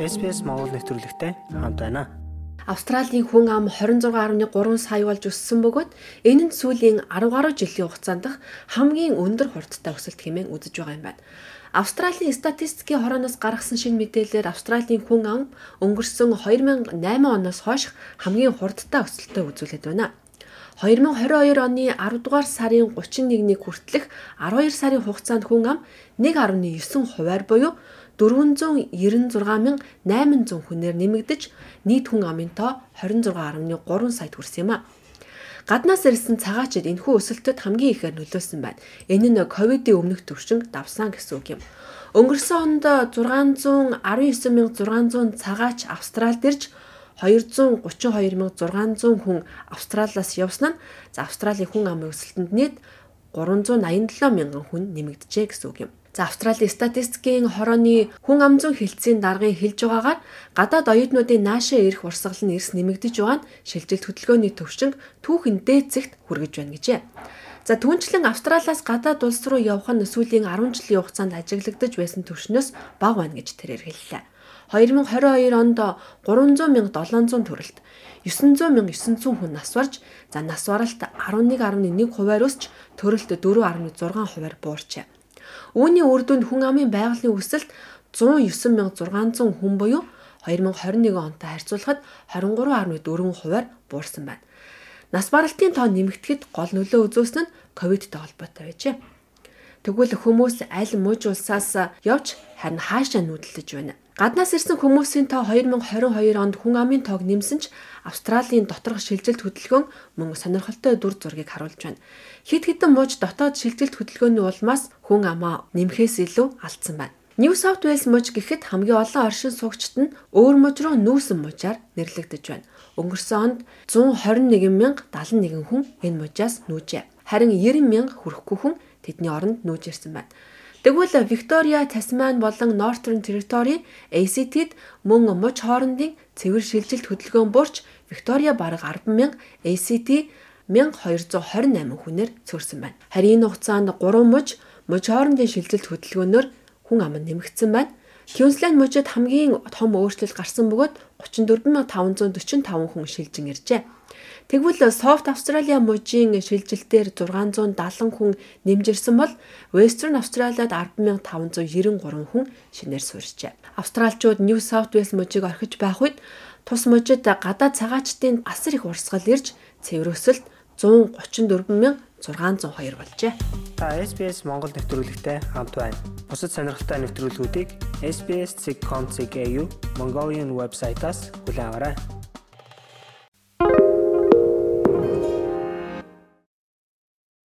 SBS Монгол нэвтрүүлэгтэй хамт байна. Австралийн хүн ам 26.3 сая болж өссөн бөгөөд энэ нь сүүлийн 10 гаруй жилийн хугацаанд хамгийн өндөр хурдтай өсөлт хэмээн үзэж байгаа юм байна. Австралийн статистикийн хорооноос гаргасан шинэ мэдээлэлээр Австралийн хүн ам өнгөрсөн 2008 оноос хойш хамгийн хурдтай өсөлтөд үзүүлээд байна. 2022 оны 10 дугаар сарын 31-ний хүртэлх 12 сарын хугацаанд хүн ам 1.9 хувиар буюу 496,800 хүнээр нэмэгдэж нийт хүн амын тоо 26.3 саяд хүрсэн юм а. Гаднаас ирсэн цагаачид энэхүү өсөлтөд хамгийн ихээр нөлөөсөн байна. Энэ нь ковидын өмнөх түвшинг давсан гэсэн үг юм. Өнгөрсөн онд 619,600 цагаач Австралид ирж 232,600 хүн Австралиас явсан нь за Австралийн хүн амын өсөлтөнд нийт 387 мянган хүн нэмэгджээ гэсэн үг юм. За Австралийн статистикийн хорооны хүн амзун хилцээний даргын хэлж байгаагаар гадаад оюутнуудын наашаа ирэх урсгал нь эрс нэмэгдэж байгаа нь шилжилт хөдөлгөөний төвшинг түүхэн дээцэгт хүргэж байна гэжээ. За түнчлэн Австралиас гадаад улс руу явах нь сүүлийн 10 жилийн хугацаанд ажиглагдаж байсан түвшнөөс бага байна гэж тэрээр хэллээ. 2022 онд 300 мянга 700 төрөлт 900 мянга 900 хүн нас барж за нас баралт 11.1 хувиар өсч төрөлт 4.6 хувиар буурчээ. Үүний үр дүнд хүн амын байгалийн өсөлт 109600 хүн буюу 2021 онтой харьцуулахад 23.4 хувиар буурсан байна. Нас баралтын тоо нэмэгдэхэд гол нөлөө үзүүлсэн нь ковидтэй холбоотой байжээ. Тэгвэл хүмүүс аль мууж улсаас явж харин хаашаа нүүдэлж байна. Гаднаас ирсэн хүмүүсийн тоо 2022 онд хүн амын тоог нэмсэн ч Австралийн доторх шилжилт хөдөлгөөн мөн сонирхолтой дүр зургийг харуулж байна. Хэд хэдэн мууж дотоод шилжилт хөдөлгөөний улмаас хүн амаа нэмэхээс илүү алдсан байна. New South Wales муж гэхэд хамгийн олон оршин суугчид нь өөр муж руу нүүсэн мужаар нэрлэгдэж байна. Өнгөрсөн онд 121,071 хүн энэ мужаас нүүжээ. Харин 90,000 хүрэхгүй хүн тэдний оронд нүүж ирсэн байна. Тэгвэл Виктория, Тасман болон Northern Territory ACT-д мөн муж хоорондын цэвэр шилжилт хөдөлгөөн буурч Виктория бараг 100000, ACT 1228 хүнээр цөөрсөн байна. Харин энэ хугацаанд 3 муж муж хоорондын шилжилт хөдөлгөөнөөр хүн ам нэмэгдсэн байна. Queensland мужид хамгийн том өөрчлөлт гарсан бөгөөд 34545 хүн шилжин иржээ. Тэгвэл Soft Australia мужийн шилжилтээр 670 хүн нэмжирсэн бол Western Australia-д 10593 хүн шинээр суурьжээ. Австралчууд New South Wales мужийг орхиж байх үед тус мужид гадаад цагаачдын асар их урсгал ирж цэвэр өсөлт 134602 болжээ. Та SBS Монгол нэвтрүүлэгтэй хамт байна. Бусад сонирхолтой нэвтрүүлгүүдийг SBS.com.cg Mongolian вебсайтаас хүлээн аваарай.